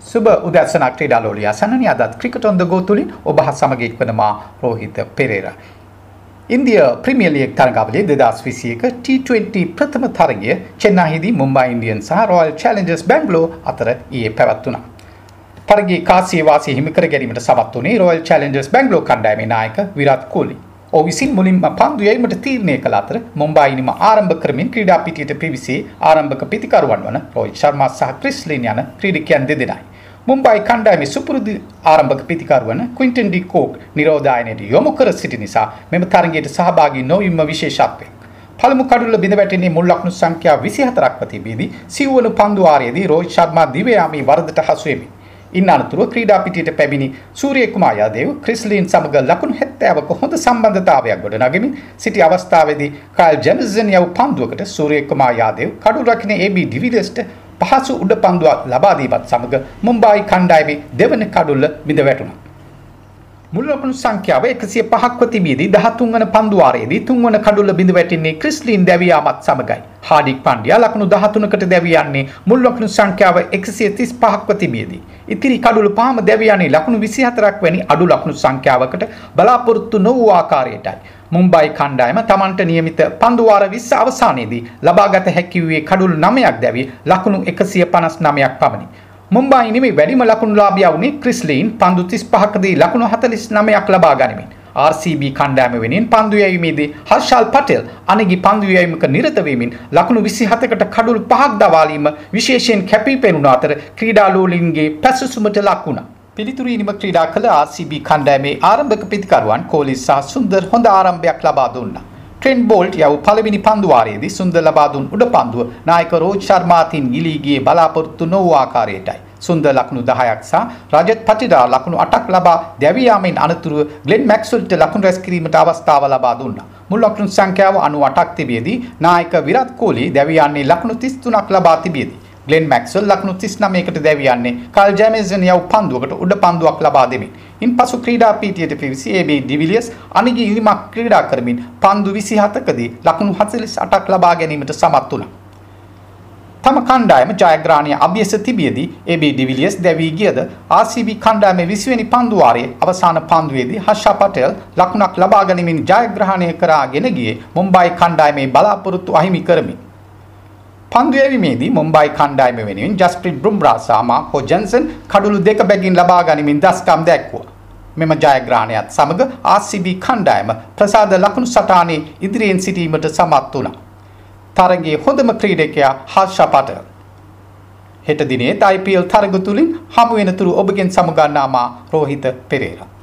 සුබ උදැසනක් ක්‍රීඩා ලෝලිය අසන්නනි අදත් ක්‍රිකට් ඔන් ද ගෝ තුලින් ඔබ හත් සමග එක්වන මා රෝහිත පෙරේරා. ඉන්දිය ප්‍රීමියර් ලීග් තරගාවලියේ 2021 T20 ප්‍රථම තරගය චෙන්නයිදී මුම්බයි ඉන්ඩියන්ස් සහ රොයල් චැලෙන්ජර්ස් බැංගලෝර් අතර ඊයේ පැවැත්වුණා. තරගයේ කාසිය වාසිය හිමි කර ගැනීමට සමත් වුණේ රොයල් චැලෙන්ජර්ස් බැංගලෝර් කණ්ඩායමේ නායක විරාත් කෝලි. ඔහු විසින් මුලින්ම පන්දු යැවීමට තීරණය කළ අතර මුම්බායි නිම ආරම්භ කරමින් ක්‍රීඩා පිටියට පිවිසී ආරම්භක පිතිකරුවන් වන රෝහිත් ශර්මා සහ ක්‍රිස් ලින් යන ක්‍රීඩකයන් දෙදෙනයි. මුම්බයි කණ්ඩායමේ සුපුරුදු ආරම්භක පිතිකරු වන ක්වින්ටන් ඩි කෝක් නිරෝධායනයට යොමු කර සිටි නිසා මෙම තරගයට සහභාගී නොවීම විශේෂත්වයක්. පළමු කඩුල්ල බිඳ වැටෙන්නේ මුල් ලකුණු සංඛ්‍යාව 24ක් ප්‍රතිබීදී සිව්වන පන්දු වාරයේදී රෝහිත් ශර්මා දිවයාමී වරදට හසු වෙමින් ඉන් අනතුරුව ක්‍රීඩා පිටියට පැමිණි සූරිය කුමාර යාදේව ක්‍රිස්ලින් සමග ලකුණු 70ක හොඳ සම්බන්ධතාවයක් ගොඩනගමින් සිටි අවස්ථාවේදී කයිල් ජෙමසන් යව පන්දුවකට සූරිය කුමාර යාදේව කඩු රකින AB ඩිවිලියර්ස්ට පහසු උඩ පන්දුවක් ලබා දීමත් සමග මුම්බායි කණ්ඩායමේ දෙවන කඩුල්ල බිඳ වැටුණා. මුල් ලකුණු සංඛ්‍යාව 105ක්ව තිබියදී 13 වන පන්දුවාරයේදී තුන්වන කඩුල්ල බිඳ වැටෙන්නේ ක්‍රිස්ලින් දැවියාමත් සමගයි. හාඩික් පණ්ඩියා ලකුණු 13කට දැවී යන්නේ මුල් ලකුණු සංඛ්‍යාව 135ක්ව තිබියදී. ඉතිරි කඩුළු පහම දැවී යන්නේ ලකුණු 24ක් වැනි අඩු ලකුණු සංඛ්‍යාවකට බලාපොරොත්තු නොවූ ආකාරයටයි. මුම්බයි කණ්ඩායම තමන්ට නියමිත පන්දුවාර 20 අවසානයේදී ලබාගත හැකි වූයේ කඩුළු 9ක් දැවී ලකුණු 159ක් පමණි. මුම්බායි නෙමෙයි වැඩිම ලකුණුලාභියා වුණේ ක්‍රිස් ලීන් පන්දු 35කදී ලකුණු 49ක් ලබා ගනිමින් RCB කණ්ඩායම වෙනින් පන්දු යැවීමේදී හර්ෂල් පටෙල් අනගි පන්දු යැවීමක නිරත වෙමින් ලකුණු 27කට කඩුළු පහක් දවාලීම විශේෂයෙන් කැපී පෙනුන අතර ක්‍රීඩා ලෝලින්ගේ පැසසුමට ලක් වුණා. පිළිතුරු ඉනිම ක්‍රීඩා කළ RCB කණ්ඩායමේ ආරම්භක පිතිකරුවන් කෝලි සහ සුන්දර් හොඳ ආරම්භයක් ලබා දුන්නා. ට්‍රෙන්ඩ් බෝල්ට් යව් පළවෙනි පන්දු වාරයේදී සුන්දර ලබා දුන් උඩ පන්දුව නායක රෝජ් ශර්මාතින් ගිලී ගියේ බලාපොරොත්තු නොවූ ආකාරයටයි. සුන්දර ලකුණු 10ක් සහ රජත් පටිඩා ලකුණු 8ක් ලබා දැවී යාමෙන් අනතුරුව ග්ලෙන් මැක්ස්වෙල්ට ලකුණු රැස් කිරීමට අවස්ථාව ලබා දුන්නා. මුල් ලකුණු සංඛ්‍යාව 98ක් තිබියදී නායක විරාත් කෝලි දැවී යන්නේ ලකුණු 33ක් ලබා තිබියදී ග්ලෙන් මැක්ස්වෙල් ලකුණු 39කට දැවී යන්නේ කල් ජැමේසන් යව් පන්දුවකට උඩ පන්දුවක් ලබා දෙමින්. ඉන්පසු ක්‍රීඩා පීටියට පිවිසි AB ඩිවිලියර්ස් අනිගි ඉරිමක් ක්‍රීඩා කරමින් පන්දු 27කදී ලකුණු 48ක් ලබා ගැනීමට සමත් වුණා. තම කණ්ඩායම ජයග්‍රහණය අභ්‍යස තිබියදී AB ඩිවිලියර්ස් දැවී ගියද RCB කණ්ඩායමේ 20 වෙනි පන්දු වාරයේ අවසාන පන්දුවේදී හර්ෂා පටේල් ලකුණක් ලබා ගැනීමෙන් ජයග්‍රහණය කරාගෙන ගියේ මුම්බයි කණ්ඩායමේ බලාපොරොත්තු අහිමි කරමින් පන්දු යැවීමේදී මුම්බයි කණ්ඩායම වෙනුවෙන් ජස්ප්‍රීත් බුම්රා සහ මාකෝ ජන්සන් කඩුළු දෙක බැගින් ලබා ගනිමින් දස්කම් දැක්වුවා. මෙම ජයග්‍රහණයත් සමග RCB කණ්ඩායම ප්‍රසාද ලකුණු සටහනේ ඉදිරියෙන් සිටීමට සමත් වුණා. තරගයේ හොඳම ක්‍රීඩකයා හර්ෂ පටල්. හෙට දිනේ IPL තරග තුලින් හමු වෙනතුරු ඔබගෙන් සමුගන්නා මා රෝහිත පෙරේරා